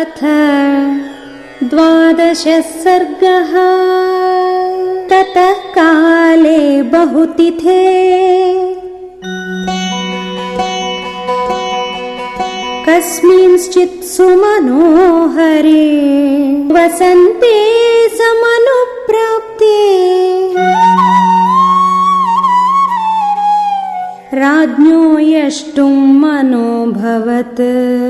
अथ द्वादशः सर्गः। ततः काले बहुतिथे। कस्मिंश्चित् सुमनोहरे वसन्ते समनुप्राप्ते। राज्ञो यष्टुम् मनोभवत्